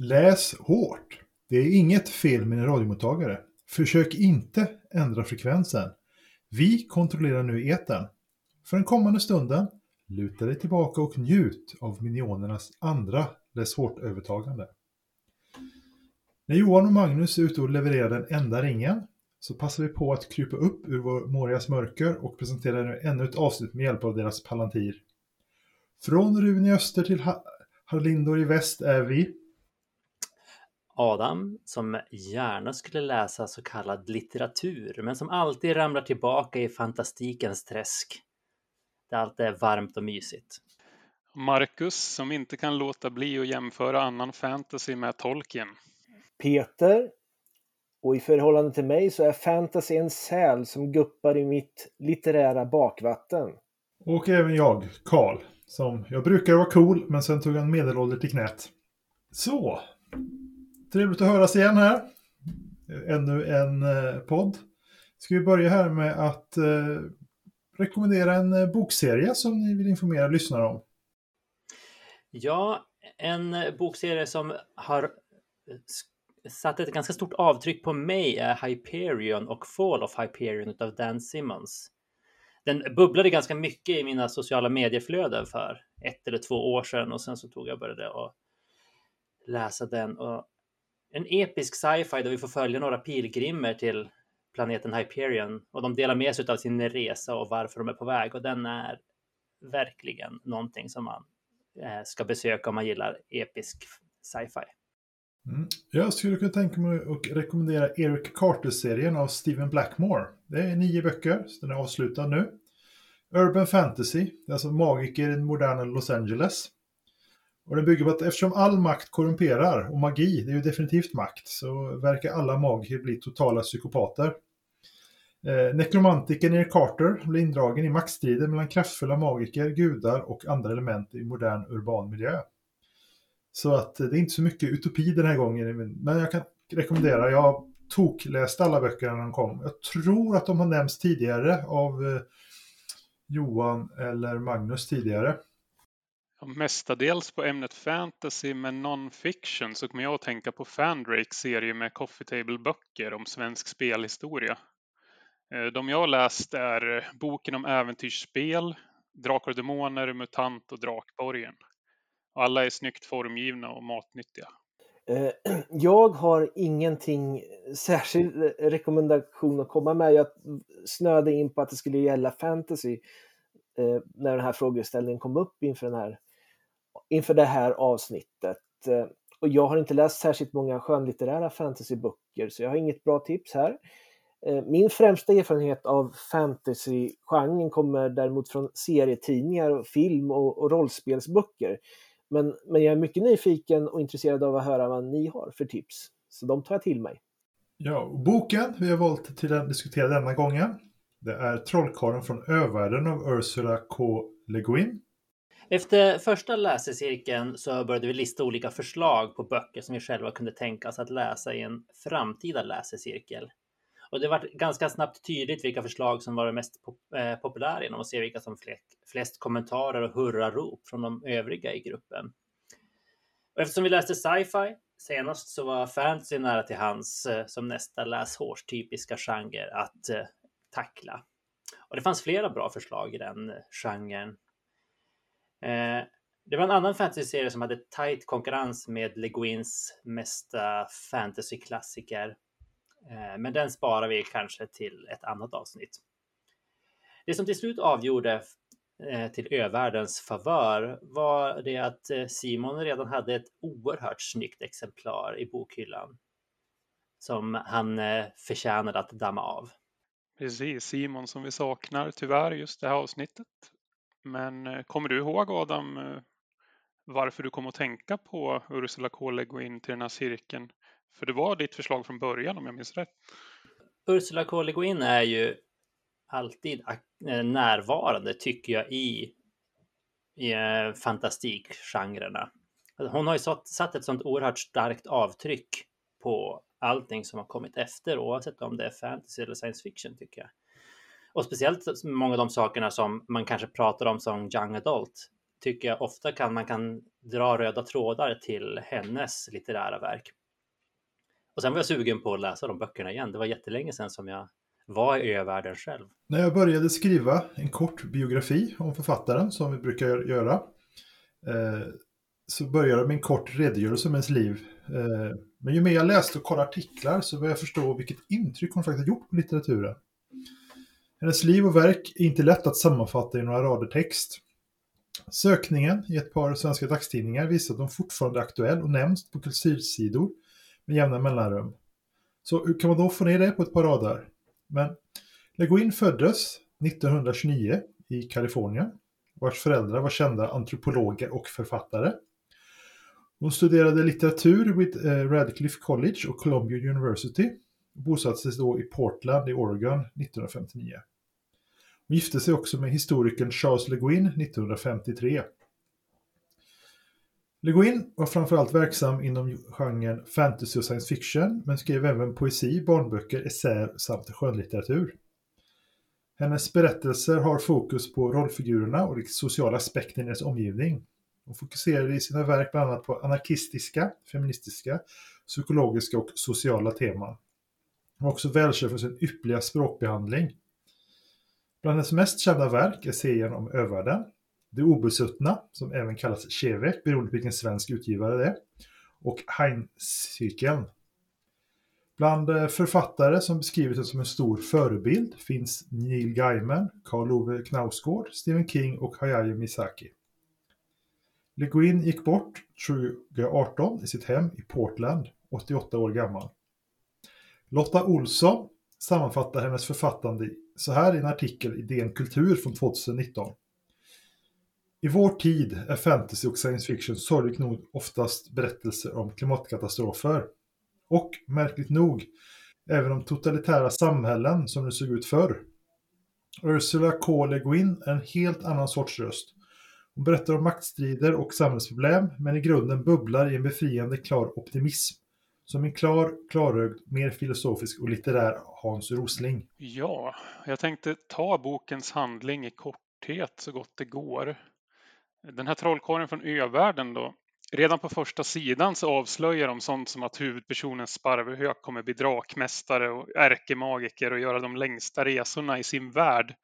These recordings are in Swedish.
Läs hårt. Det är inget fel med en radiomottagare. Försök inte ändra frekvensen. Vi kontrollerar nu etern. För den kommande stunden, luta dig tillbaka och njut av minionernas andra Läs hårt-övertagande. När Johan och Magnus är ute och levererar den enda ringen så passar vi på att krypa upp ur vår Morias mörker och presenterar nu ännu ett avsnitt med hjälp av deras palantir. Från Rune i öster till Harlindor i väst är vi Adam som gärna skulle läsa så kallad litteratur men som alltid ramlar tillbaka i fantastikens träsk. Det alltid är varmt och mysigt. Marcus som inte kan låta bli att jämföra annan fantasy med Tolkien. Peter. Och i förhållande till mig så är fantasy en säl som guppar i mitt litterära bakvatten. Och även jag, Karl, som jag brukar vara cool men sen tog jag medelålder till knät. Så, Trevligt att höras igen här. Ännu en eh, podd. Ska vi börja här med att eh, rekommendera en eh, bokserie som ni vill informera lyssnare om? Ja, en eh, bokserie som har satt ett ganska stort avtryck på mig är Hyperion och Fall of Hyperion av Dan Simmons. Den bubblade ganska mycket i mina sociala medieflöden för ett eller två år sedan och sen så tog jag började och läsa den och en episk sci-fi där vi får följa några pilgrimer till planeten Hyperion och de delar med sig av sin resa och varför de är på väg och den är verkligen någonting som man eh, ska besöka om man gillar episk sci-fi. Mm. Jag skulle kunna tänka mig att rekommendera Eric Carter-serien av Stephen Blackmore. Det är nio böcker, så den är avslutad nu. Urban Fantasy, det är alltså magiker i moderna Los Angeles. Och den bygger på att eftersom all makt korrumperar, och magi, det är ju definitivt makt, så verkar alla magiker bli totala psykopater. Eh, nekromantiken Eric Carter blir indragen i maktstrider mellan kraftfulla magiker, gudar och andra element i modern urban miljö. Så att det är inte så mycket utopi den här gången, men jag kan rekommendera, jag tokläste alla böckerna när de kom. Jag tror att de har nämnts tidigare av eh, Johan eller Magnus tidigare. Mestadels på ämnet fantasy med non-fiction så kommer jag att tänka på Fandrakes serie med coffee table-böcker om svensk spelhistoria. Eh, de jag har läst är eh, boken om äventyrsspel, Drakar och Demoner, MUTANT och Drakborgen. Alla är snyggt formgivna och matnyttiga. Eh, jag har ingenting särskild rekommendation att komma med. Jag snöade in på att det skulle gälla fantasy när den här frågeställningen kom upp inför den här inför det här avsnittet. Eh, och jag har inte läst särskilt många skönlitterära fantasyböcker så jag har inget bra tips här. Eh, min främsta erfarenhet av fantasygenren kommer däremot från serietidningar, film och, och rollspelsböcker. Men, men jag är mycket nyfiken och intresserad av att höra vad ni har för tips. Så de tar jag till mig. Ja, boken vi har valt till att diskutera denna gången. Det är Trollkarlen från övärlden av Ursula K. Le Guin. Efter första läsecirkeln så började vi lista olika förslag på böcker som vi själva kunde tänka oss att läsa i en framtida läsecirkel. Och det var ganska snabbt tydligt vilka förslag som var det mest eh, populära genom att se vilka som flest kommentarer och hurrarop från de övriga i gruppen. Och eftersom vi läste sci-fi senast så var fantasy nära till hands eh, som nästa läshårstypiska genre att eh, tackla. Och det fanns flera bra förslag i den eh, genren. Eh, det var en annan fantasy-serie som hade tight konkurrens med Le Guins mesta fantasy-klassiker. Eh, men den sparar vi kanske till ett annat avsnitt. Det som till slut avgjorde eh, till övärldens favör var det att Simon redan hade ett oerhört snyggt exemplar i bokhyllan som han förtjänade att damma av. Precis, Simon som vi saknar tyvärr just det här avsnittet. Men eh, kommer du ihåg Adam eh, varför du kom att tänka på Ursula K. Le Guin till den här cirkeln? För det var ditt förslag från början om jag minns rätt. Ursula K. Le Guin är ju alltid eh, närvarande tycker jag i, i fantastikgenrerna. Alltså, hon har ju satt ett sånt oerhört starkt avtryck på allting som har kommit efter oavsett om det är fantasy eller science fiction tycker jag. Och speciellt många av de sakerna som man kanske pratar om som young adult tycker jag ofta kan man kan dra röda trådar till hennes litterära verk. Och sen var jag sugen på att läsa de böckerna igen. Det var jättelänge sedan som jag var i övärlden själv. När jag började skriva en kort biografi om författaren, som vi brukar göra, eh, så började jag med en kort redogörelse om hennes liv. Eh, men ju mer jag läste och kollade artiklar så började jag förstå vilket intryck hon faktiskt har gjort på litteraturen. Hennes liv och verk är inte lätt att sammanfatta i några rader text. Sökningen i ett par svenska dagstidningar visar att hon fortfarande är aktuell och nämns på kultursidor med jämna mellanrum. Så hur kan man då få ner det på ett par rader? Men Le Guin föddes 1929 i Kalifornien, vars föräldrar var kända antropologer och författare. Hon studerade litteratur vid eh, Radcliffe College och Columbia University bosatte sig då i Portland i Oregon 1959. Hon gifte sig också med historikern Charles Le Guin 1953. Le Guin var framförallt verksam inom genren fantasy och science fiction, men skrev även poesi, barnböcker, essäer samt skönlitteratur. Hennes berättelser har fokus på rollfigurerna och den sociala aspekten i deras omgivning. Hon fokuserade i sina verk bland annat på anarkistiska, feministiska, psykologiska och sociala teman. Han var också välkänd för sin ypperliga språkbehandling. Bland hennes mest kända verk är serien om övärlden, Det obesuttna, som även kallas Chevek beroende på vilken svensk utgivare det är, och Heinzcirkeln. Bland eh, författare som beskrivits som en stor förebild finns Neil Gaiman, Karl Ove Knausgård, Stephen King och Hayao Misaki. Le Guin gick bort 2018 i sitt hem i Portland, 88 år gammal. Lotta Olsson sammanfattar hennes författande så här i en artikel i DN Kultur från 2019. I vår tid är fantasy och science fiction sorgligt nog oftast berättelser om klimatkatastrofer. Och, märkligt nog, även om totalitära samhällen som det såg ut förr. Ursula K. Le Guin är en helt annan sorts röst. Hon berättar om maktstrider och samhällsproblem, men i grunden bubblar i en befriande klar optimism. Som en klar, klarögd, mer filosofisk och litterär Hans Rosling. Ja, jag tänkte ta bokens handling i korthet så gott det går. Den här trollkarlen från övärlden då. Redan på första sidan så avslöjar de sånt som att huvudpersonen Sparvehök kommer bli drakmästare och ärkemagiker och göra de längsta resorna i sin värld.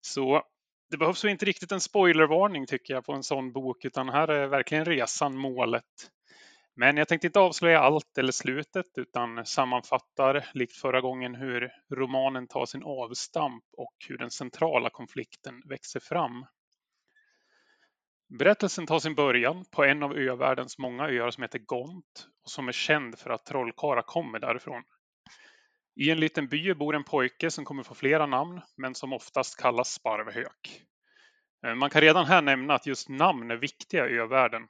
Så det behövs ju inte riktigt en spoilervarning tycker jag på en sån bok, utan här är verkligen resan målet. Men jag tänkte inte avslöja allt eller slutet utan sammanfattar likt förra gången hur romanen tar sin avstamp och hur den centrala konflikten växer fram. Berättelsen tar sin början på en av övärldens många öar som heter Gont och som är känd för att trollkarlar kommer därifrån. I en liten by bor en pojke som kommer få flera namn, men som oftast kallas Sparvhök. Eh, man kan redan här nämna att just namn är viktiga i övärlden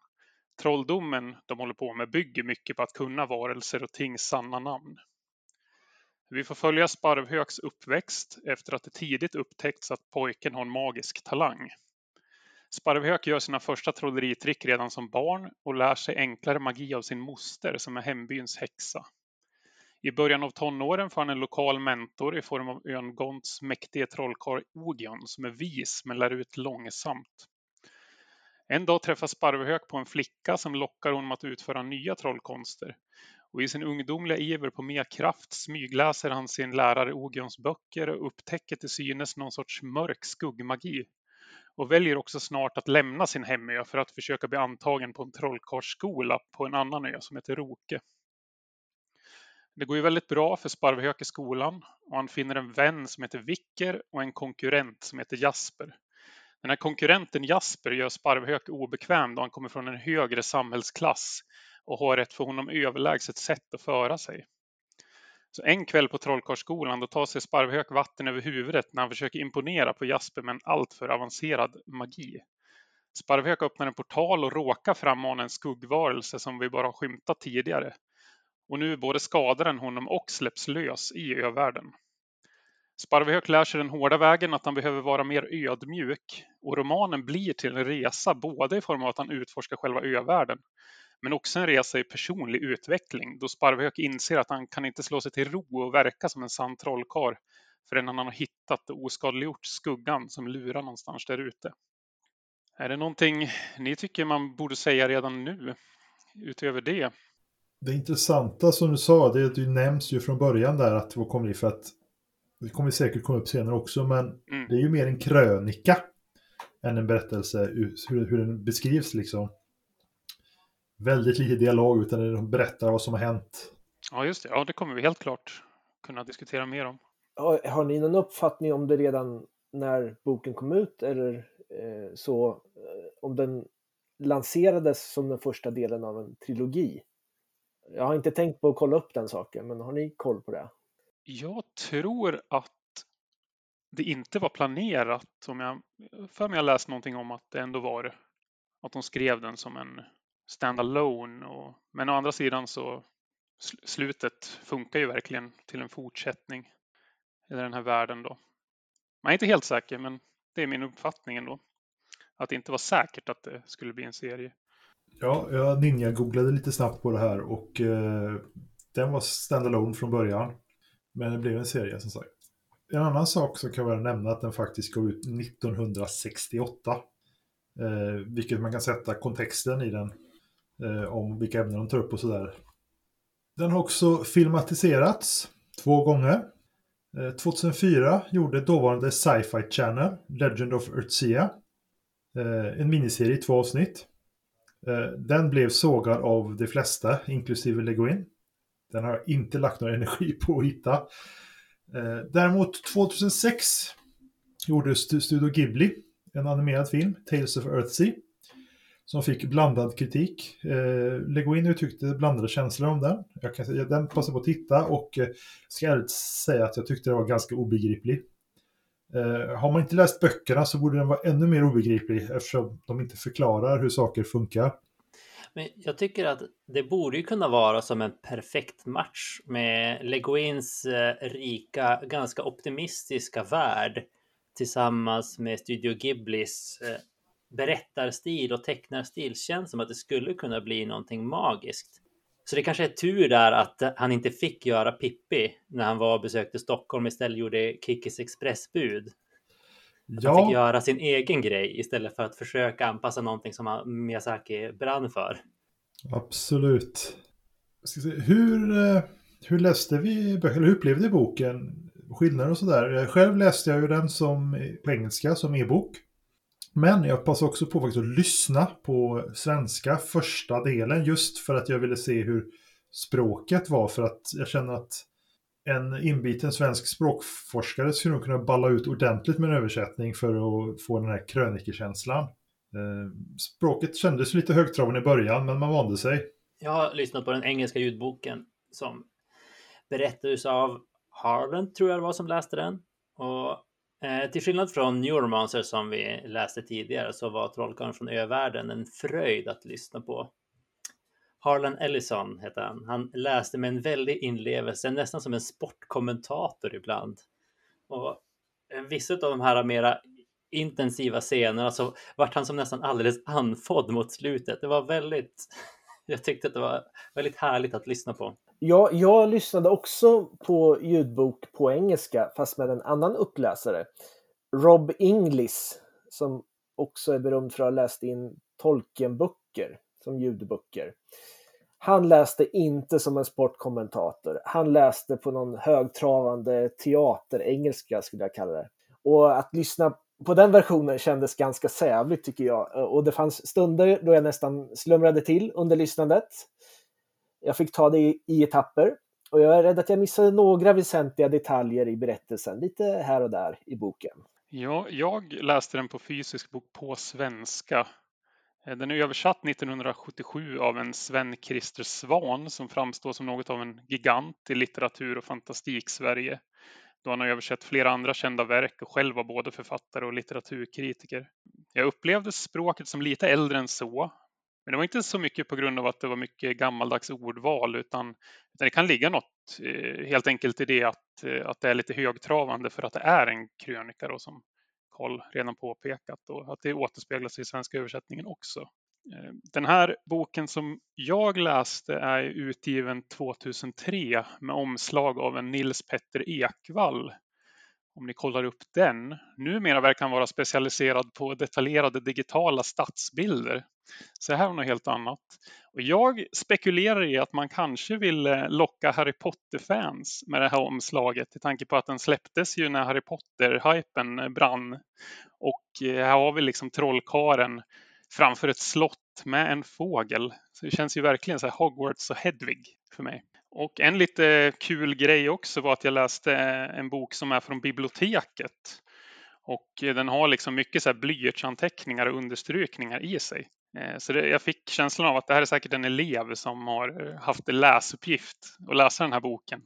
Trolldomen de håller på med bygger mycket på att kunna varelser och tings sanna namn. Vi får följa Sparvhöks uppväxt efter att det tidigt upptäckts att pojken har en magisk talang. Sparvhök gör sina första trolleritrick redan som barn och lär sig enklare magi av sin moster som är hembyns häxa. I början av tonåren får han en lokal mentor i form av ön Gonts mäktige trollkarl Ogion som är vis men lär ut långsamt. En dag träffar Sparvehök på en flicka som lockar honom att utföra nya trollkonster. Och i sin ungdomliga iver på mer kraft smygläser han sin lärare Ogions böcker och upptäcker till synes någon sorts mörk skuggmagi. Och väljer också snart att lämna sin hemö för att försöka bli antagen på en trollkarlsskola på en annan ö som heter Roke. Det går ju väldigt bra för Sparvehök i skolan och han finner en vän som heter Vicker och en konkurrent som heter Jasper. Den här konkurrenten Jasper gör Sparvhök obekväm då han kommer från en högre samhällsklass och har ett för honom överlägset sätt att föra sig. Så en kväll på Trollkarlsskolan då tar sig Sparvhök vatten över huvudet när han försöker imponera på Jasper med en alltför avancerad magi. Sparvhök öppnar en portal och råkar frammana en skuggvarelse som vi bara skymtat tidigare. Och nu både skadar den honom och släpps lös i övärlden. Sparvehök lär sig den hårda vägen att han behöver vara mer ödmjuk och romanen blir till en resa både i form av att han utforskar själva övärlden men också en resa i personlig utveckling då Sparvehök inser att han kan inte slå sig till ro och verka som en sann trollkarl förrän han har hittat och oskadliggjort skuggan som lurar någonstans där ute. Är det någonting ni tycker man borde säga redan nu utöver det? Det intressanta som du sa, det, det nämns ju från början där att vad kommer det för att det kommer säkert komma upp senare också, men Mm. det är ju mer en krönika än en berättelse hur, hur den beskrivs liksom. Väldigt lite dialog utan de berättar vad som har hänt. Ja, just det. Ja, det kommer vi helt klart kunna diskutera mer om. Har, har ni någon uppfattning om det redan när boken kom ut eller eh, så eh, om den lanserades som den första delen av en trilogi? Jag har inte tänkt på att kolla upp den saken, men har ni koll på det? Jag tror att det inte var planerat. Om jag för mig jag läst någonting om att det ändå var. Att de skrev den som en standalone. Och, men å andra sidan så slutet funkar ju verkligen till en fortsättning i den här världen då. Man är inte helt säker, men det är min uppfattning ändå. Att det inte var säkert att det skulle bli en serie. Ja, jag ninja-googlade lite snabbt på det här och eh, den var standalone från början. Men det blev en serie som sagt. En annan sak som kan vara nämna att den faktiskt gav ut 1968. Eh, vilket man kan sätta kontexten i den. Eh, om vilka ämnen de tar upp och sådär. Den har också filmatiserats två gånger. Eh, 2004 gjorde dåvarande Sci-Fi Channel Legend of Earthsea. Eh, en miniserie i två avsnitt. Eh, Den blev sågad av de flesta, inklusive Leguin. Den har jag inte lagt någon energi på att hitta. Eh, Däremot 2006 gjorde Studio Ghibli en animerad film, Tales of Earthsea, som fick blandad kritik. Eh, Leguin uttryckte blandade känslor om den. Jag kan säga, den passade på att titta och eh, ska ärligt säga att jag tyckte den var ganska obegriplig. Eh, har man inte läst böckerna så borde den vara ännu mer obegriplig eftersom de inte förklarar hur saker funkar. Men jag tycker att det borde ju kunna vara som en perfekt match med Leguins eh, rika, ganska optimistiska värld tillsammans med Studio Ghiblis eh, berättarstil och tecknarstil. Känns som att det skulle kunna bli någonting magiskt. Så det kanske är tur där att han inte fick göra Pippi när han var och besökte Stockholm istället gjorde Kickis Expressbud. Att han fick göra sin egen grej istället för att försöka anpassa någonting som han- Miyazaki brann för. Absolut. Hur, eh, hur läste vi eller hur upplevde boken? Skillnader och sådär. Eh, Själv läste jag ju den som på engelska som e-bok. Men jag passade också på faktiskt att lyssna på svenska första delen just för att jag ville se hur språket var. För att jag känner att en inbiten svensk språkforskare skulle nog kunna balla ut ordentligt med en översättning för att få den här krönikekänslan. Eh, språket kändes lite högtravande i början, men man vande sig. Jag har lyssnat på den engelska ljudboken som berättades av Harland, tror jag det var som läste den. Och eh, till skillnad från Neuromancer som vi läste tidigare så var Trollkarlen från övärlden en fröjd att lyssna på. Harlan Ellison hette han. Han läste med en väldig inlevelse, nästan som en sportkommentator ibland. Och vissa av de här mera intensiva scenerna så vart han som nästan alldeles andfådd mot slutet. Det var väldigt, jag tyckte att det var väldigt härligt att lyssna på. Ja, jag lyssnade också på ljudbok på engelska, fast med en annan uppläsare. Rob Inglis, som också är berömd för att ha läst in Tolkienböcker som ljudböcker. Han läste inte som en sportkommentator. Han läste på någon högtravande teaterengelska, skulle jag kalla det. Och att lyssna på den versionen kändes ganska sävligt tycker jag. Och det fanns stunder då jag nästan slumrade till under lyssnandet. Jag fick ta det i, i etapper. Och jag är rädd att jag missade några väsentliga detaljer i berättelsen, lite här och där i boken. Ja, jag läste den på fysisk bok på svenska. Eh, den är översatt 1977 av en Sven-Christer Svan som framstår som något av en gigant i litteratur och fantastik-Sverige. Då han har översatt flera andra kända verk och själv var både författare och litteraturkritiker. Jag upplevde språket som lite äldre än så. Men det var inte så mycket på grund av att det var mycket gammaldags ordval utan, utan det kan ligga något eh, helt enkelt i det att, eh, att det är lite högtravande för att det är en krönika då, som Karl redan påpekat och att det återspeglas i svenska översättningen också. Eh, den här boken som jag läste är utgiven 2003 med omslag av en Nils Petter Ekvall om ni kollar upp den. Numera verkar han vara specialiserad på detaljerade digitala stadsbilder. Så här var något helt annat. Och jag spekulerar i att man kanske vill eh, locka Harry Potter-fans med det här omslaget i tanke på att den släpptes ju när Harry Potter-hypen eh, brann. Och eh, här har vi liksom trollkaren framför ett slott med en fågel. Så det känns ju verkligen så här Hogwarts och Hedvig för mig. Och en lite kul grej också var att jag läste eh, en bok som är från biblioteket. Och eh, den har liksom mycket så här blyertsanteckningar och understrykningar i sig. Eh, så det, jag fick känslan av att det här är säkert en elev som har haft läsuppgift att läsa den här boken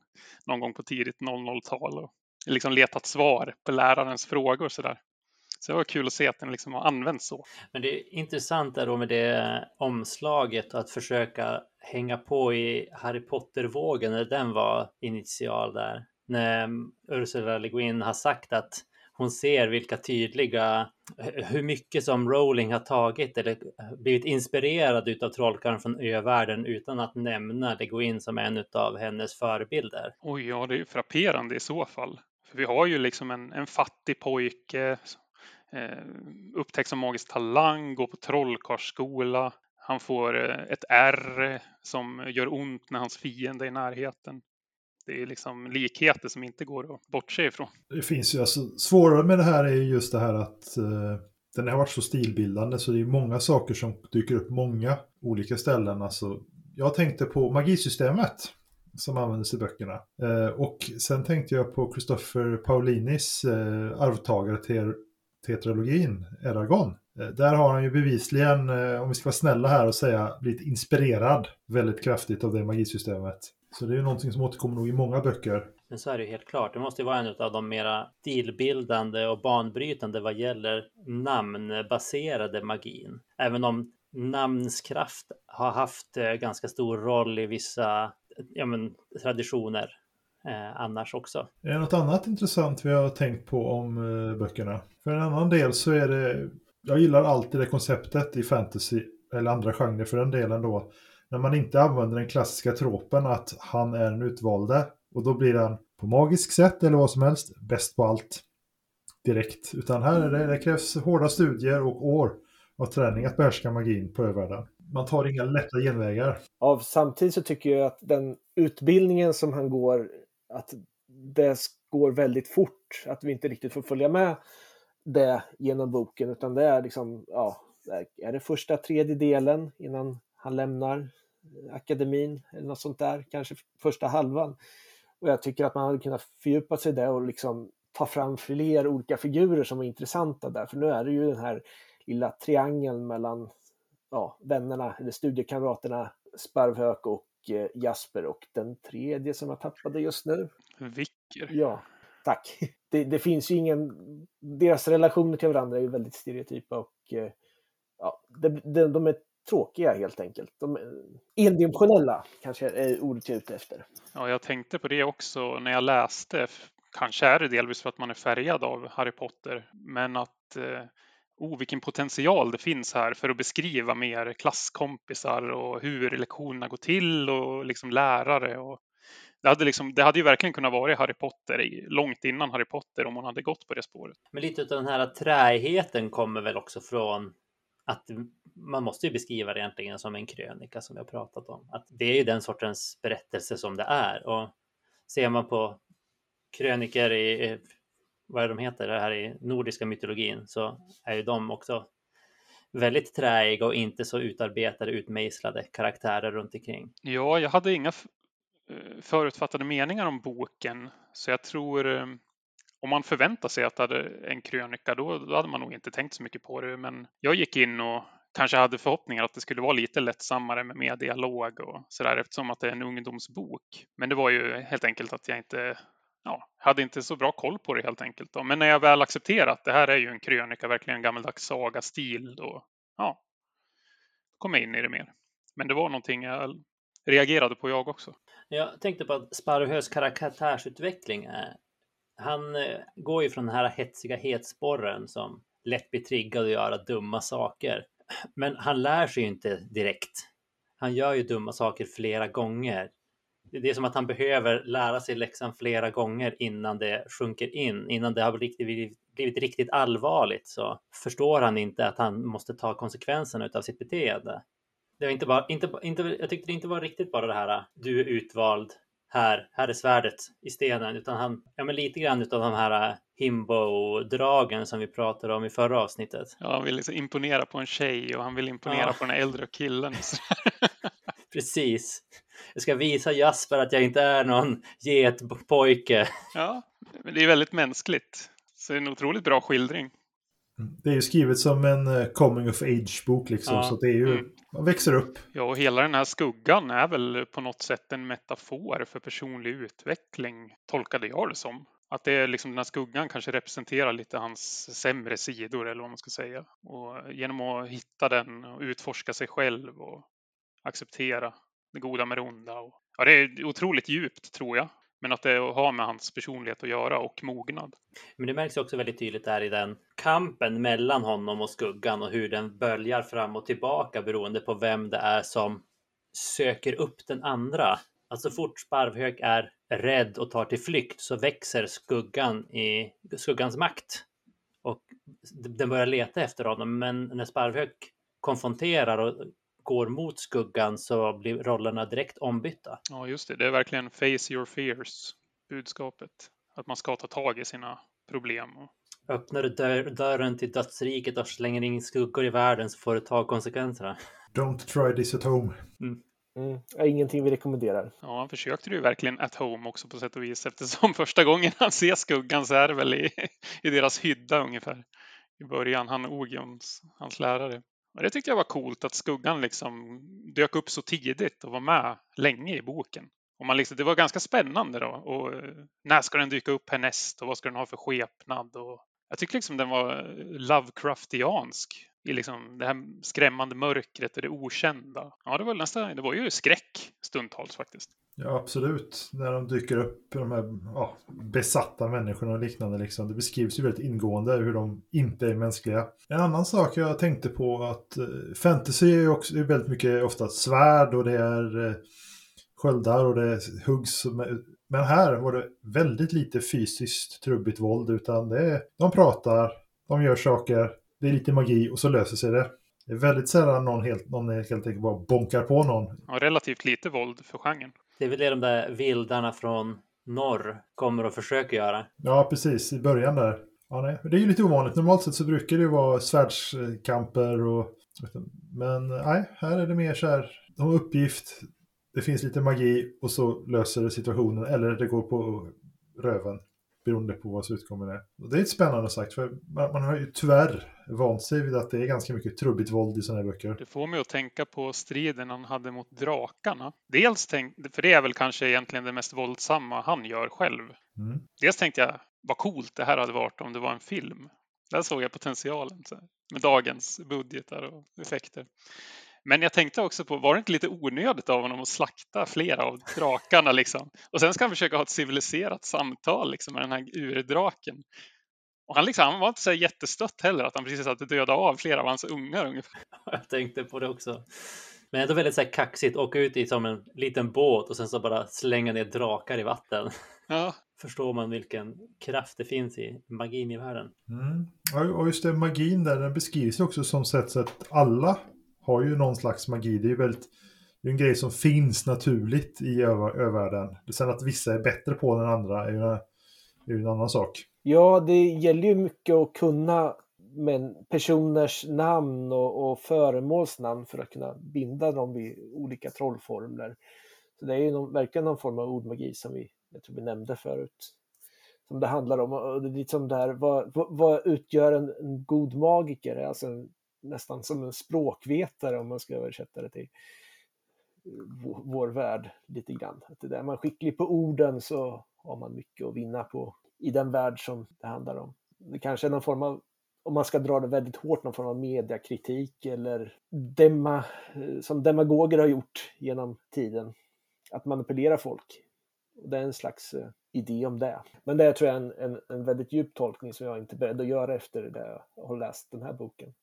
någon gång på tidigt 00-tal och liksom letat svar på lärarens frågor så. Så det var kul att se att den liksom har använts så. Men det är intressant där då med det omslaget att försöka hänga på i Harry Potter-vågen när den var initial där. När mm, Ursula Le Guin har sagt att hon ser vilka tydliga, hur mycket som Rowling har tagit eller blivit inspirerad utav Trollkarlen från övärlden utan att nämna Le Guin som en utav hennes förebilder. Oj, ja, det är frapperande i så fall. För vi har ju liksom en, en fattig pojke eh, upptäckt som magisk talang, går på trollkarlsskola. Han får eh, ett R som gör ont när hans fiende är i närheten. Det är liksom likheter som inte går att bortse ifrån. Det finns ju alltså, svårare med det här är just det här att eh, den har varit så stilbildande så det är många saker som dyker upp många olika ställen. Alltså, jag tänkte på magisystemet som användes i böckerna. Eh, och sen tänkte jag på Christopher Paulinis eh, arvtagare till tetralogin, Eragon. Eh, där har han ju bevisligen, eh, om vi ska vara snälla här och säga, blivit inspirerad väldigt kraftigt av det magisystemet. Så det är ju någonting som återkommer nog i många böcker. Men så är det ju helt klart. Det måste ju vara en av de mera stilbildande och banbrytande vad gäller namnbaserade magin. Även om namnskraft har haft eh, ganska stor roll i vissa ja, men, traditioner eh, annars också. Är det något annat intressant vi har tänkt på om eh, böckerna? För en annan del så är det, jag gillar alltid det konceptet i fantasy, eller andra genrer för den delen då, när man inte använder den klassiska tropen att han är en utvalde och då blir han på magisk sätt eller vad som helst bäst på allt direkt. Utan här är det, det krävs hårda studier och år av träning att behärska magin på övärlden. Man tar inga lätta genvägar. Ja, samtidigt så tycker jag att den utbildningen som han går att det går väldigt fort, att vi inte riktigt får följa med det genom boken, utan det är liksom, ja, är det första tredjedelen innan han lämnar akademin eller något sånt där, kanske första halvan. Och jag tycker att man hade kunnat fördjupa sig där och liksom ta fram fler olika figurer som var intressanta där, för nu är det ju den här lilla triangeln mellan ja, vännerna eller studiekamraterna Sparvhök och Eh, Jasper och den tredje som jag tappade just nu. Vicker. Ja, tack. Det, det, finns ju ingen... Deras relationer till varandra är ju väldigt stereotypa och eh, ja, de, de, de är tråkiga helt enkelt. De eh, är endimensionella kanske är ordet jag är ute efter. Ja, jag tänkte på det också när jag läste. Kanske är det delvis för att man är färgad av Harry Potter, men att eh, oh, vilken potential det finns här för att beskriva mer klasskompisar och hur lektionerna går till och liksom lärare. Och det, hade liksom, det hade ju verkligen kunnat vara Harry Potter långt innan Harry Potter om man hade gått på det spåret. Men lite av den här träigheten kommer väl också från att man måste ju beskriva det egentligen som en krönika som vi har pratat om. Att det är ju den sortens berättelse som det är. Och ser man på kröniker i vad är de heter, det här i nordiska mytologin, så är ju de också väldigt träiga och inte så utarbetade, utmejslade karaktärer runt omkring. Ja, jag hade inga Eh, förutfattade meningar om boken, så jag tror eh, om man förväntar sig att det hade en krönika, då, då hade man nog inte tänkt så mycket på det. Men jag gick in och kanske hade förhoppningar att det skulle vara lite lättsammare med mer dialog och sådär eftersom att det är en ungdomsbok. Men det var ju helt enkelt att jag inte ja, hade inte så bra koll på det helt enkelt. Då. Men när jag väl accepterat att det här är ju en krönika, verkligen en gammaldags sagastil då ja, kom jag in i det mer. Men det var någonting jag reagerade på jag också. Jag tänkte på att Sparröhös karaktärsutveckling är han eh, går ju från den här hetsiga hetsporren som lätt blir triggad att göra dumma saker. Men han lär sig ju inte direkt. Han gör ju dumma saker flera gånger Det är som att han behöver lära sig läxan flera gånger innan det sjunker in, innan det har blivit, blivit riktigt allvarligt så förstår han inte att han måste ta konsekvenserna av sitt beteende. Det var inte bara, inte, inte, jag tyckte det inte var riktigt bara det här du är utvald, här, här är svärdet i stenen, utan han, ja men lite grann utav de här himbo-dragen som vi pratade om i förra avsnittet. Ja, han vill liksom imponera på en tjej och han vill imponera ja. på den äldre killen. Precis. Jag ska visa Jasper att jag inte är någon getpojke. Ja, men det är väldigt mänskligt. Så det är en otroligt bra skildring. Det är ju skrivet som en eh, coming of age-bok liksom, ja. så det är ju, mm. man växer upp. Ja, och hela den här skuggan är väl på något sätt en metafor för personlig utveckling, tolkade jag det som. Att det är liksom den här skuggan kanske representerar lite hans sämre sidor eller vad man ska säga. Och genom att hitta den och utforska sig själv och acceptera det goda med det onda. Och, ja, det är otroligt djupt tror jag. Men att det har med hans personlighet att göra och mognad. Men det märks också väldigt tydligt där i den kampen mellan honom och skuggan och hur den böljar fram och tillbaka beroende på vem det är som söker upp den andra. Alltså så fort Sparvhök är rädd och tar till flykt så växer skuggan i skuggans makt. Och den börjar leta efter honom. Men när Sparvhök konfronterar och går mot skuggan så blir rollerna direkt ombytta. Ja, just det. Det är verkligen face your fears budskapet. Att man ska ta tag i sina problem. Öppnar du dörr, dörren till dödsriket och slänger in skuggor i världen så får du ta konsekvenserna. Don't try this at home. Mm. Mm, ingenting vi rekommenderar. Ja, han försökte ju verkligen at home också på sätt och vis eftersom första gången han ser skuggan så är det väl i, i deras hydda ungefär i början. Han Ogions, hans lärare. Och det tyckte jag var coolt att skuggan liksom dök upp så tidigt och var med länge i boken. Och man liksom, det var ganska spännande då. Och eh, när ska den dyka upp härnäst och vad ska den ha för skepnad? Och jag tycker liksom den var Lovecraftiansk i liksom det här skrämmande mörkret och det okända. Ja, det var nästan, det var ju skräck stundtals faktiskt. Ja, absolut. När de dyker upp, de här ja, besatta människorna och liknande. Liksom. Det beskrivs ju väldigt ingående hur de inte är mänskliga. En annan sak jag tänkte på att eh, fantasy är också är väldigt mycket ofta svärd och det är eh, sköldar och det huggs. Men här var det väldigt lite fysiskt trubbigt våld utan det är, de pratar, de gör saker, det är lite magi och så löser sig det. Det är väldigt sällan någon helt, någon helt enkelt bara bonkar på någon. Ja, relativt lite våld för genren. Det är väl det de där vildarna från norr kommer och försöker göra. Ja, precis. I början där. Ja, nej. Det är ju lite ovanligt. Normalt sett så brukar det ju vara svärdskamper och... Men nej, här är det mer så här. De har uppgift, det finns lite magi och så löser det situationen. Eller det går på röven beroende på vad utgången är. Och det är ett spännande sagt, för man, man har ju tyvärr vant sig vid att det är ganska mycket trubbigt våld i sådana här böcker. Det får mig att tänka på striden han hade mot drakarna. Dels tänk, för det är väl kanske egentligen det mest våldsamma han gör själv. Mm. Dels tänkte jag, vad coolt det här hade varit om det var en film. Där såg jag potentialen så, med dagens budgetar och effekter. Men jag tänkte också på, var det inte lite onödigt av honom att slakta flera av drakarna liksom? Och sen ska han försöka ha ett civiliserat samtal liksom, med den här urdraken. Och han, liksom, han var inte så jättestött heller att han precis hade dödat av flera av hans ungar ungefär. Jag tänkte på det också. Men ändå väldigt så här kaxigt, åka ut i som en liten båt och sen så bara slänga ner drakar i vatten. Ja. Förstår man vilken kraft det finns i magin i världen. Mm. Och just det, magin där, den beskrivs också som sätt så att alla har ju någon slags magi. Det är ju väldigt, det är en grej som finns naturligt i övärlden. Sen att vissa är bättre på den andra är ju, är ju en annan sak. Ja, det gäller ju mycket att kunna men personers namn och, och föremåls namn för att kunna binda dem vid olika trollformler. Så det är ju någon, verkligen någon form av ordmagi som vi, jag tror vi nämnde förut. Som det handlar om. Och det är liksom där, vad, vad utgör en, en god magiker? Alltså en, nästan som en språkvetare om man ska översätta det till eh, vår värld lite grann. Att det är man skicklig på orden så har man mycket att vinna på i den värld som det handlar om. Det kanske är någon form av, om man ska dra det väldigt hårt, någon form av mediakritik eller dema, eh, som demagoger har gjort genom tiden. Att manipulera folk. Det är en slags eh, idé om det. Men det tror jag är en, en, en väldigt djup tolkning som jag inte är beredd att göra efter det jag har läst den här boken.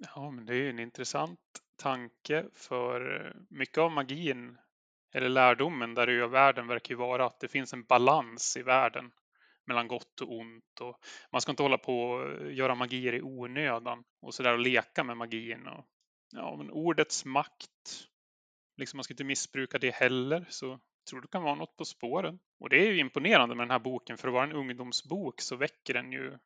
Ja, men det är en intressant tanke för eh, mycket av magin eller lärdomen där i världen verkar ju vara att det finns en balans i världen mellan gott och ont och man ska inte hålla på och eh, göra magier i onödan och så där och leka med magin och ja, men ordets makt. Liksom man ska inte missbruka det heller, så jag tror det kan vara något på spåren. Och det är ju imponerande med den här boken, för att vara en ungdomsbok så väcker den ju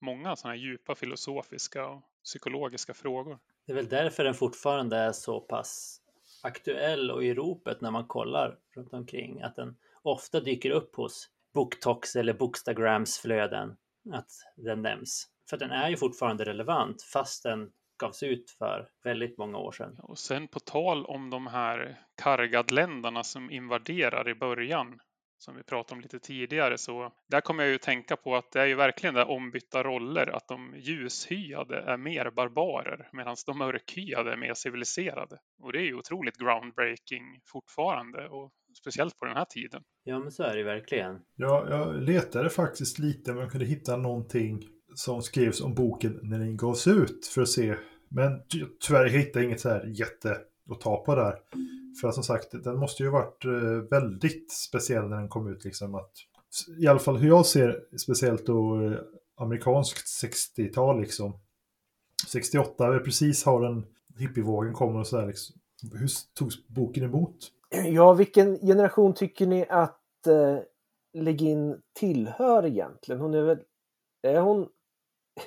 många sådana här djupa filosofiska och psykologiska frågor. Det är väl därför den fortfarande är så pass aktuell och i ropet när man kollar runt omkring, att den ofta dyker upp hos BookTox eller Bookstagrams flöden, att den nämns. För den är ju fortfarande relevant fast den gavs ut för väldigt många år sedan. Och sen på tal om de här Kargadländerna som invaderar i början som vi pratade om lite tidigare, så där kommer jag ju tänka på att det är ju verkligen det ombytta roller, att de ljushyade är mer barbarer medan de mörkhyade är mer civiliserade. Och det är ju otroligt groundbreaking fortfarande och speciellt på den här tiden. Ja, men så är det verkligen. Ja, jag letade faktiskt lite om jag kunde hitta någonting som skrevs om boken när den gavs ut för att se. Men tyvärr hittade jag inget så här jätte att ta på där. För som sagt, den måste ju varit eh, väldigt speciell när den kom ut. Liksom att, I alla fall hur jag ser, speciellt då eh, amerikanskt 60-tal liksom. 68, precis har den hippievågen kommer och sådär. Liksom. Hur togs boken emot? Ja, vilken generation tycker ni att eh, Legin tillhör egentligen? Hon är väl, är hon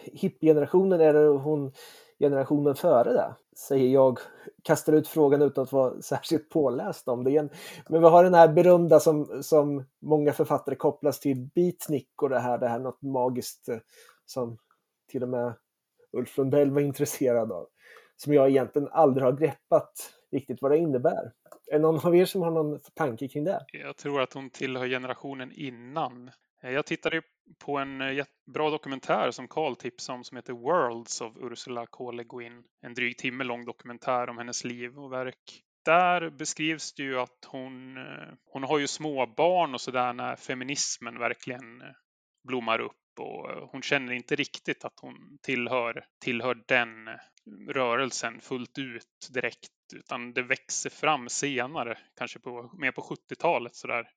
hippiegenerationen eller hon generationen före det? Säger jag, kastar ut frågan utan att vara särskilt påläst om det. Men vi har den här berömda som, som många författare kopplas till, beatnik och det här, det här något magiskt eh, som till och med Ulf Lundell var intresserad av. Som jag egentligen aldrig har greppat riktigt vad det innebär. Är det någon av er som har någon tanke kring det? Jag tror att hon tillhör generationen innan. Eh, jag tittade på en eh, bra dokumentär som Carl tipsade om som heter Worlds av Ursula K. Le Guin. En dryg timme lång dokumentär om hennes liv och verk. Där beskrivs det ju att hon, eh, hon har ju små barn och sådär när feminismen verkligen blommar upp och hon känner inte riktigt att hon tillhör, tillhör den rörelsen fullt ut direkt utan det växer fram senare, kanske på, mer på 70-talet sådär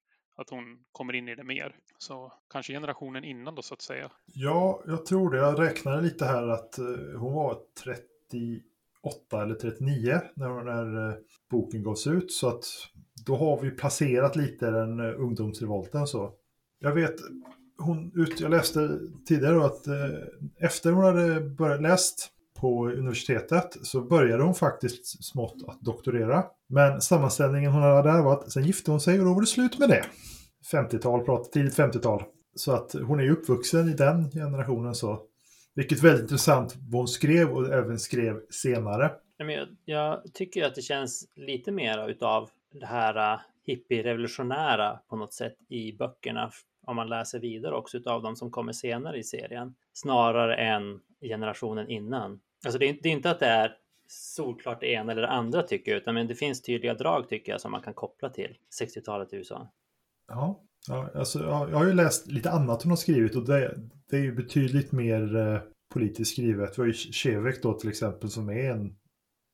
att hon kommer in i det mer. Så kanske generationen innan då så att säga. Ja, jag tror det. Jag räknade lite här att eh, hon var 38 eller 39 när, när eh, boken gavs ut. Så att då har vi placerat lite den eh, ungdomsrevolten så. Jag vet, hon, jag läste tidigare att efter hon hade börjat läst på universitetet så började hon faktiskt smått att doktorera. Men sammanställningen hon hade där var att sen gifte hon sig och då var det slut med det. 50-tal, tidigt 50-tal. Så att hon är ju uppvuxen i den generationen så. Vilket är väldigt intressant vad hon skrev och även skrev senare. Jag, jag tycker att det känns lite mer utav det här äh, hippie-revolutionära på något sätt i böckerna om man läser vidare också utav de som kommer senare i serien snarare än generationen innan. Alltså det är, det är inte att det är solklart det ena eller det andra tycker jag, utan men det finns tydliga drag tycker jag som man kan koppla till 60-talet i USA. Ja, ja alltså, jag har ju läst lite annat hon har skrivit och det, det är ju betydligt mer eh, politiskt skrivet. Vi har ju Chevek då till exempel som är en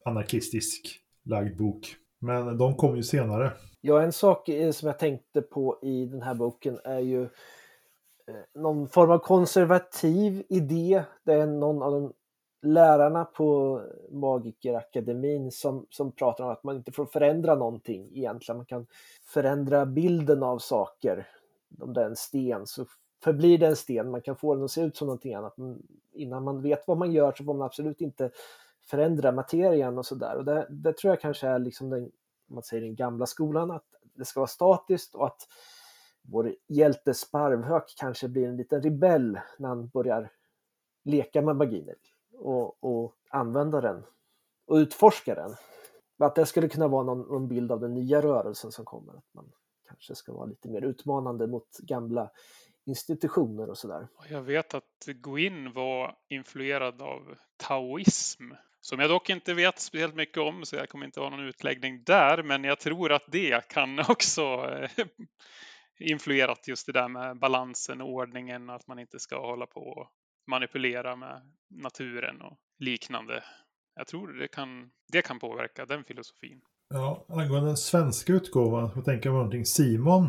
anarkistisk lagd bok. Men de kom ju senare. Ja, en sak eh, som jag tänkte på i den här boken är ju eh, någon form av konservativ idé. Det är någon av de lärarna på Magikerakademin som, som pratar om att man inte får förändra någonting egentligen. Man kan förändra bilden av saker. Om det är en sten så förblir det en sten. Man kan få den att se ut som någonting annat. Men innan man vet vad man gör så får man absolut inte förändra materien och sådär. Och det, det, tror jag kanske är liksom den, man säger den gamla skolan, att det ska vara statiskt och att vår hjälte Sparvhök kanske blir en liten rebell när han börjar leka med maginer och, och använda den och utforska den. Att det skulle kunna vara någon, någon, bild av den nya rörelsen som kommer. Att man kanske ska vara lite mer utmanande mot gamla institutioner och sådär. Jag vet att Guin var influerad av taoism som jag dock inte vet speciellt mycket om så jag kommer inte ha någon utläggning där men jag tror att det kan också eh, influerat just det där med balansen och ordningen att man inte ska hålla på manipulera med naturen och liknande. Jag tror det kan, det kan påverka den filosofin. Ja, angående den svenska utgåvan, jag tänker på någonting Simon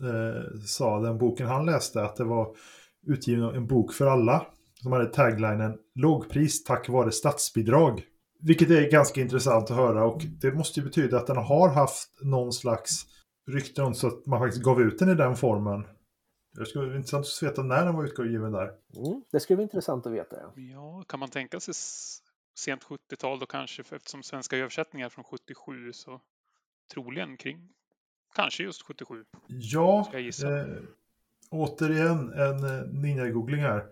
eh, sa, den boken han läste, att det var utgiven av en bok för alla. Som hade taglinen Lågpris tack vare statsbidrag. Vilket är ganska intressant att höra och det måste ju betyda att den har haft någon slags rykte om så att man faktiskt gav ut den i den formen. Det skulle vara intressant att veta när den var utgiven där. Mm, det skulle vara intressant att veta. Ja, Ja, kan man tänka sig sent 70-tal då kanske, för eftersom svenska översättningar från 77 så troligen kring, kanske just 77. Ja, Ska jag gissa. eh, återigen en eh, ninja-googling här.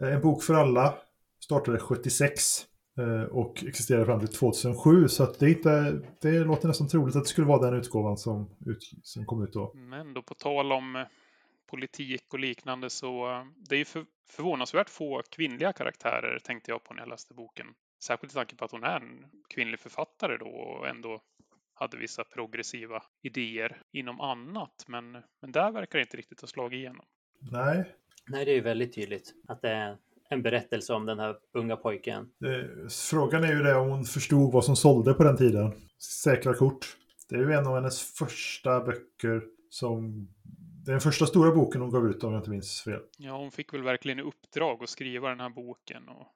Eh, en bok för alla startade 76 eh, och existerade fram till 2007. Så att det, är inte, det låter nästan troligt att det skulle vara den utgåvan som, ut, som kom ut då. Men då på tal om eh, politik och liknande så eh, det är ju för, förvånansvärt få kvinnliga karaktärer tänkte jag på när jag läste boken. Särskilt i tanke på att hon är en kvinnlig författare då och ändå hade vissa progressiva idéer inom annat. Men, men där verkar det inte riktigt ha slagit igenom. Nej, Nej, det är ju väldigt tydligt att det är en berättelse om den här unga pojken. frågan är ju det om hon förstod vad som sålde på den tiden. Säkra kort. Det är ju en av hennes första böcker som... Det är den första stora boken hon gav ut om jag inte minns fel. Ja, hon fick väl verkligen i uppdrag att skriva den här boken och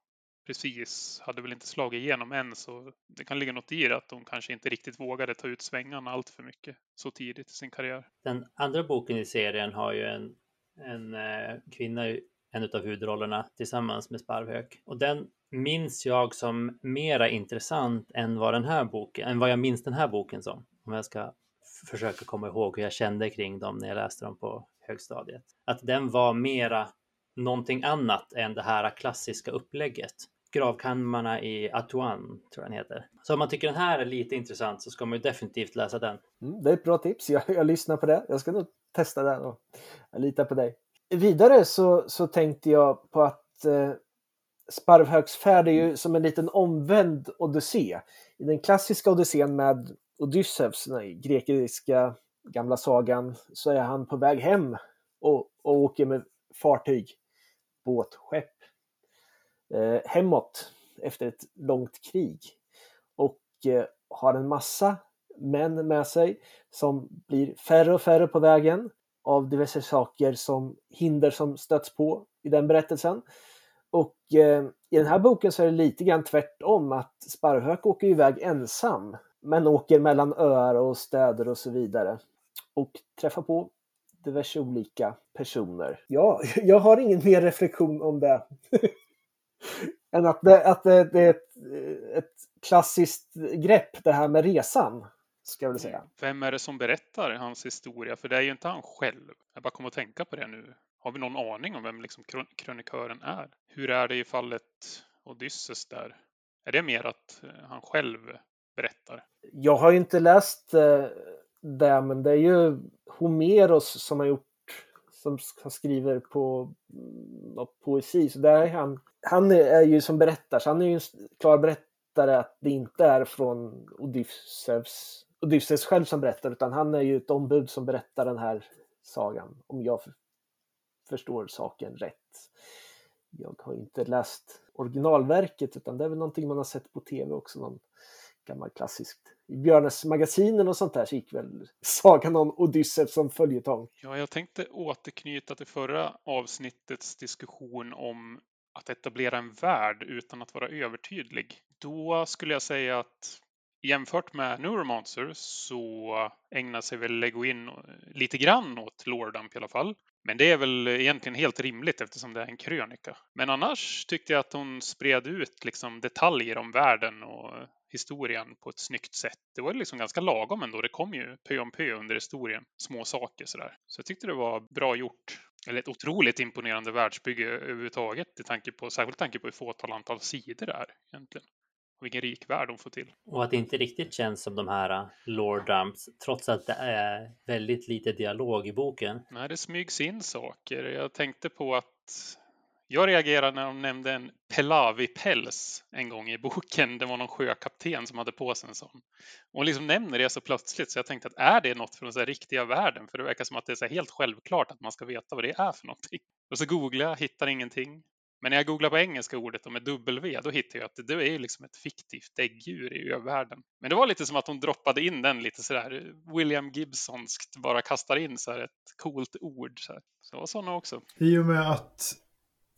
precis hade väl inte slagit igenom än så det kan ligga något i det att hon kanske inte riktigt vågade ta ut svängarna allt för mycket så tidigt i sin karriär. Den andra boken i serien har ju en, en eh, kvinna i en av huvudrollerna tillsammans med Sparvhök. Och den minns jag som mera intressant än vad den här boken, än vad jag minns den här boken som. Om jag ska försöker försöka komma ihåg hur jag kände kring dem när jag läste dem på högstadiet. Att den var mera någonting annat än det här klassiska upplägget. Gravkammarna i Atuan, tror jag den heter. Så om man tycker den här är lite intressant så ska man ju definitivt läsa den. Mm, det är ett bra tips. Jag, jag lyssnar på det. Jag ska nog testa den Och jag litar på dig. Vidare så, så tänkte jag på att eh, Sparvhögsfärd är ju som en liten omvänd odyssé. I den klassiska odyssén med Odysseus, den grekiska gamla sagan, så är han på väg hem och, och åker med fartyg, båt, skepp eh, hemåt efter ett långt krig. Och eh, har en massa män med sig som blir färre och färre på vägen av diverse saker som hinder som stöts på i den berättelsen. Och eh, i den här boken så är det lite grann tvärtom att Sparvhök åker iväg ensam men åker mellan öar och städer och så vidare och träffar på diverse olika personer. Ja, jag har ingen mer reflektion om det. än att det, att det, det är ett, ett klassiskt grepp det här med resan. Ska jag väl säga. Mm. Vem är det som berättar hans historia? För det är ju inte han själv. Jag bara kommer att tänka på det nu. Har vi någon aning om vem liksom krön- krönikören är? Hur är det i fallet Odysseus där? Är det mer att eh, han själv berättar? Jag har ju inte läst eh, det, men det är ju Homeros som har gjort som skriver på mm, poesi. Så där är han, han är ju som berättare, så han är ju en klar berättare att det inte är från Odysseus, Odysseus själv som berättar, utan han är ju ett ombud som berättar den här sagan, om jag förstår saken rätt. Jag har inte läst originalverket, utan det är väl någonting man har sett på tv också, någon gammal klassiskt. I Björnes magasinen och sånt där så gick väl sagan om Odysseus som följetong. Ja, jag tänkte återknyta till förra avsnittets diskussion om att etablera en värld utan att vara övertydlig. Då skulle jag säga att jämfört med Neuromancer så ägnar sig väl Le Guin eh, lite grann åt Lordamp i alla fall. Men det är väl egentligen helt rimligt eftersom det är en krönika. Men annars tyckte jag att hon spred ut liksom detaljer om världen och historien på ett snyggt sätt. Det var liksom ganska lagom ändå. Det kom ju pö om pö under historien. Små saker sådär. Så jag tyckte det var bra gjort. Eller ett otroligt imponerande världsbygge överhuvudtaget. I tanke på, särskilt tanke på hur fåtal antal sidor det är egentligen. Och vilken rik värld de får till. Och att det inte riktigt känns som de här uh, lore dumps, trots att det är väldigt lite dialog i boken. Nej, det smygs in saker. Jag tänkte på att jag reagerade när de nämnde en Pelavi-päls en gång i boken. Det var någon sjökapten som hade på sig en sån. Och hon liksom nämner det så plötsligt så jag tänkte att är det något från den riktiga världen? För det verkar som att det är så helt självklart att man ska veta vad det är för någonting. Och så googlar jag, hittar ingenting. Men när jag googlar på engelska ordet och med W, då hittar jag att det är liksom ett fiktivt däggdjur i övärlden. Men det var lite som att hon droppade in den lite sådär William Gibsonskt, bara kastar in så här ett coolt ord. Så, här. så var sådana också. I och med att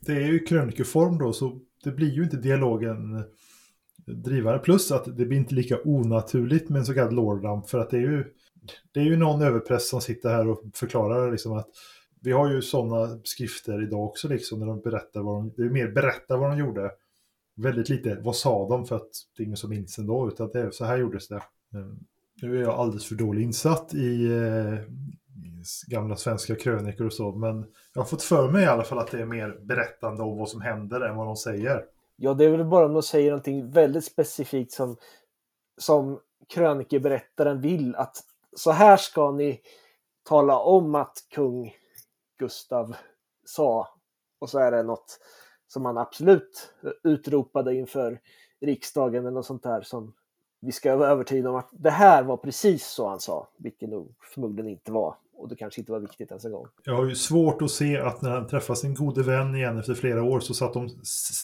det är ju krönikeform då, så det blir ju inte dialogen drivare. Plus att det blir inte lika onaturligt med en så kallad lordramp för att det är ju det är ju någon överpress som sitter här och förklarar liksom att vi har ju sådana skrifter idag också liksom när de berättar vad de, det är mer berätta vad de gjorde. Väldigt lite, vad sa de för att det är ingen som minns ändå utan det är så här gjordes det. Nu är jag alldeles för dålig insatt i eh, gamla svenska krönikor och så men jag har fått för mig i alla fall att det är mer berättande om vad som händer än vad de säger. Ja, det är väl bara om de säger någonting väldigt specifikt som, som krönikeberättaren vill att så här ska ni tala om att kung Gustav sa. Och så är det något som han absolut utropade inför riksdagen eller något sånt där som vi ska vara övertygade om att det här var precis så han sa, vilket nog förmodligen inte var. Och det kanske inte var viktigt ens en gång. Jag har ju svårt att se att när han träffar sin gode vän igen efter flera år så satt de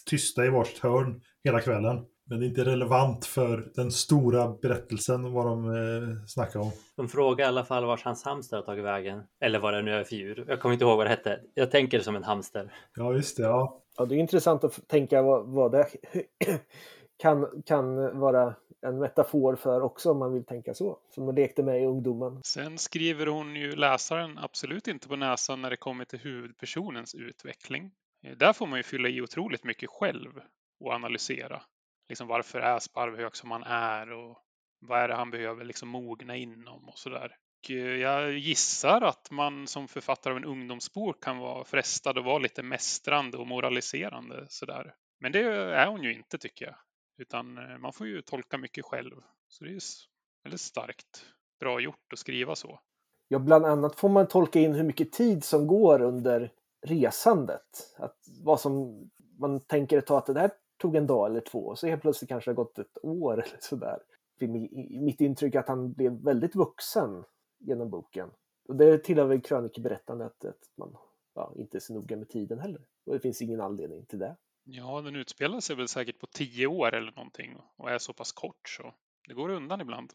tysta i varsitt hörn hela kvällen. Men det är inte relevant för den stora berättelsen vad de eh, snackar om. De frågar i alla fall vart hans hamster har tagit vägen. Eller vad det nu är för djur. Jag kommer inte ihåg vad det hette. Jag tänker som en hamster. Ja, just det. Ja, ja det är intressant att tänka vad, vad det kan, kan vara en metafor för också om man vill tänka så. Som hon lekte med i ungdomen. Sen skriver hon ju läsaren absolut inte på näsan när det kommer till huvudpersonens utveckling. Eh, där får man ju fylla i otroligt mycket själv och analysera liksom varför är Sparvhök som han är och vad är det han behöver liksom mogna inom och sådär. Eh, jag gissar att man som författare av en ungdomsbok kan vara frestad att vara lite mästrande och moraliserande sådär. Men det är hon ju inte tycker jag. Utan eh, man får ju tolka mycket själv. Så det är väldigt starkt. Bra gjort att skriva så. Ja, bland annat får man tolka in hur mycket tid som går under resandet. Att vad som man tänker ett tag att det här tog en dag eller två och så helt plötsligt kanske det har gått ett år eller sådär. Mitt intryck är att han blev väldigt vuxen genom boken. Och det tillhör väl krönikeberättandet att man ja, inte är så noga med tiden heller. Och det finns ingen anledning till det. Ja, den utspelar sig väl säkert på tio år eller någonting och är så pass kort så det går undan ibland.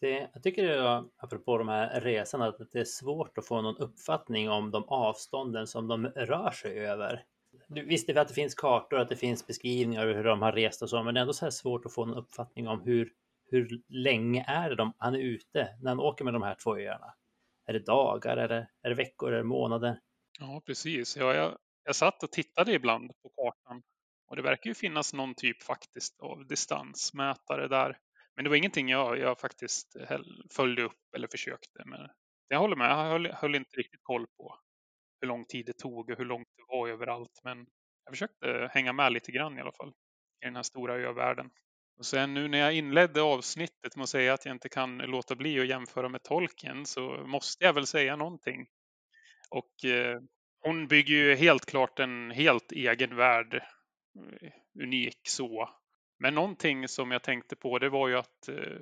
Det, jag tycker det apropå de här resorna, att det är svårt att få någon uppfattning om de avstånden som de rör sig över visste vi att det finns kartor, att det finns beskrivningar av hur de har rest och så, men det är ändå så här svårt att få en uppfattning om hur, hur länge är det de, han är ute när han åker med de här två öarna? Är det dagar, är det, är det veckor, är det månader? Ja, precis. Ja, jag, jag satt och tittade ibland på kartan och det verkar ju finnas någon typ faktiskt av distansmätare där. Men det var ingenting jag, jag faktiskt följde upp eller försökte. Men jag håller med, jag höll, höll inte riktigt koll på hur lång tid det tog och hur långt det var överallt. Men jag försökte hänga med lite grann i alla fall i den här stora övärlden. Och sen nu när jag inledde avsnittet med att säga att jag inte kan låta bli att jämföra med tolken så måste jag väl säga någonting. Och eh, hon bygger ju helt klart en helt egen värld. Eh, unik så. Men någonting som jag tänkte på det var ju att eh,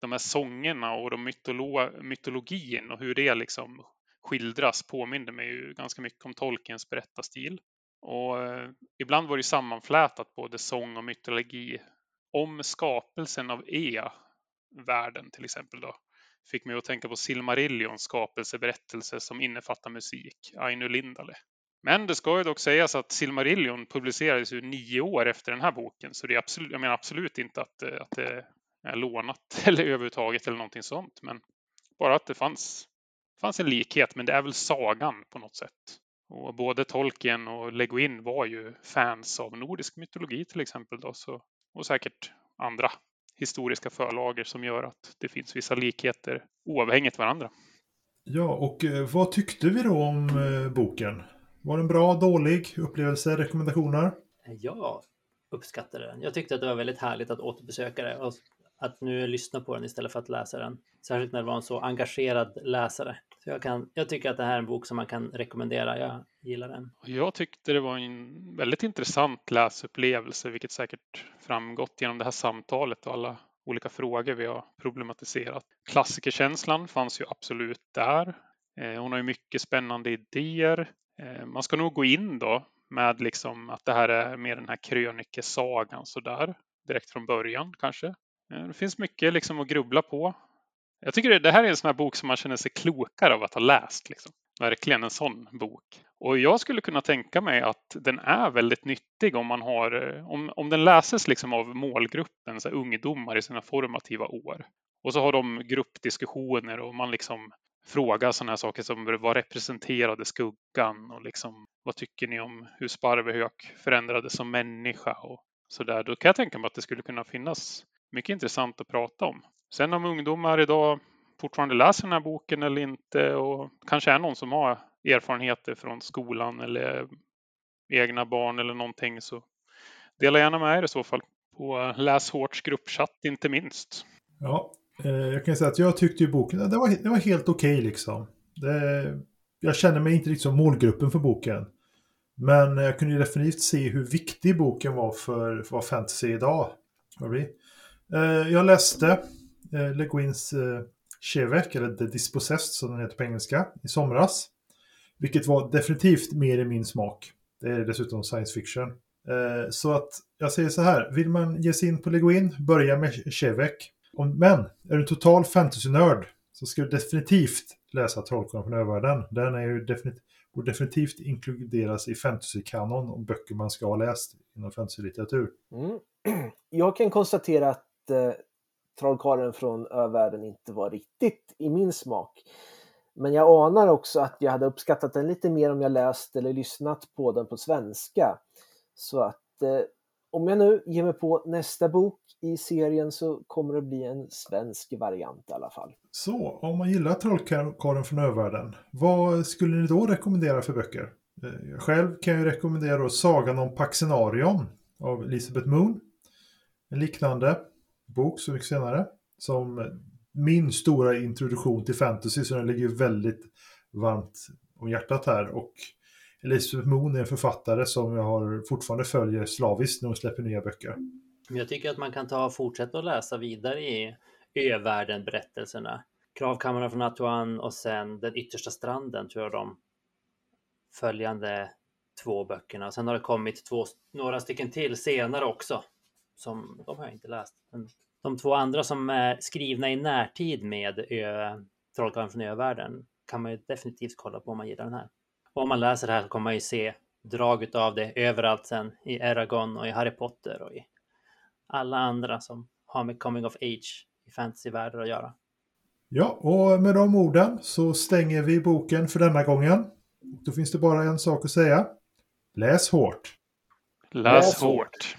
de här sångerna och de mytolo mytologin och hur det liksom skildras påminner mig ju ganska mycket om Tolkiens berättarstil. Och eh, ibland var det sammanflätat både sång och mytologi. Om skapelsen av E, världen till exempel då, fick mig att tänka på Silmarillions skapelseberättelse som innefattar musik, Ainu Lindale. Men det ska ju dock sägas att Silmarillion publicerades ju nio år efter den här boken, så det är absolut, jag menar absolut inte att, eh, att det är lånat eller överhuvudtaget eller någonting sånt, men bara att det fanns fanns en likhet, men det är väl sagan på något sätt. Och både Tolkien och Le Guin var ju fans av nordisk mytologi till exempel. Då, så, och säkert andra historiska förlager som gör att det finns vissa likheter oavhängigt varandra. Ja, och eh, vad tyckte vi då om eh, boken? Var den bra, dålig, upplevelse, rekommendationer? Jag uppskattade den. Jag tyckte att det var väldigt härligt att återbesöka det och att nu lyssna på den istället för att läsa den. Särskilt när det var en så engagerad läsare. Så jag, kan, jag tycker att det här är en bok som man kan rekommendera. Jag gillar den. Jag tyckte det var en väldigt intressant läsupplevelse, vilket säkert framgått genom det här samtalet och alla olika frågor vi har problematiserat. Klassikerkänslan fanns ju absolut där. Eh, hon har ju mycket spännande idéer. Eh, man ska nog gå in då med liksom att det här är mer den här krönikesagan sådär direkt från början kanske. Eh, det finns mycket liksom att grubbla på. Jag tycker det här är en sån här bok som man känner sig klokare av att ha läst. Liksom. Verkligen en sån bok. Och jag skulle kunna tänka mig att den är väldigt nyttig om man har, eh, om, om den läses liksom av målgruppen, så ungdomar i sina formativa år. Och så har de gruppdiskussioner och man liksom fråga sådana här saker som vad representerade skuggan och liksom vad tycker ni om hur Sparvehök förändrades som människa och så där. Då kan jag tänka mig att det skulle kunna finnas mycket intressant att prata om. Sen om ungdomar idag fortfarande läser den här boken eller inte och kanske är någon som har erfarenheter från skolan eller egna barn eller någonting så dela gärna med er i så fall på Läs Hårts gruppchatt inte minst. Ja, Eh, jag kan säga att jag tyckte ju boken, det var, det var helt okej okay, liksom. Det, jag känner mig inte riktigt som målgruppen för boken. Men jag kunde definitivt se hur viktig boken var för, för vad fantasy idag. Eh, jag läste eh, Le Guins Chevek, eller The Dispossessed som den heter på engelska, i somras. Vilket var definitivt mer i min smak. Det är dessutom science fiction. Så att jag säger så här, vill man ge sig in på Leguin, börja med Chevek. Men är du total fantasy-nörd så ska du definitivt läsa Trollkarlen från övärlden. Den är ju definitivt, borde definitivt inkluderas i fantasy-kanon om böcker man ska ha läst inom fantasy-litteratur. Mm. Jag kan konstatera att eh, Trollkarlen från övärlden inte var riktigt i min smak. Men jag anar också att jag hade uppskattat den lite mer om jag läst eller lyssnat på den på svenska. Så att eh, om jag nu ger mig på nästa bok i serien så kommer det bli en svensk variant i alla fall. Så, om man gillar Trollkarlen från övärlden, vad skulle ni då rekommendera för böcker? Eh, själv kan jag rekommendera Sagan om Paxenarion av Elisabeth Moon. En liknande bok så mycket senare. Som min stora introduktion till fantasy, så den ligger väldigt varmt om hjärtat här. Och Elisabeth Moon är en författare som jag har fortfarande följer slaviskt när hon släpper nya böcker. Jag tycker att man kan ta och fortsätta att läsa vidare i Övärlden-berättelserna. Kravkammarna från Atuan och sen Den yttersta stranden tror jag de följande två böckerna. Sen har det kommit två, några stycken till senare också. Som, de har jag inte läst. Men de två andra som är skrivna i närtid med Trollkarlen från övärlden kan man ju definitivt kolla på om man gillar den här. Om man läser det här så kommer man ju se drag av det överallt sen i Eragon och i Harry Potter och i alla andra som har med coming of age i fantasyvärldar att göra. Ja, och med de orden så stänger vi boken för denna gången. Då finns det bara en sak att säga. Läs hårt! Läs, Läs hårt.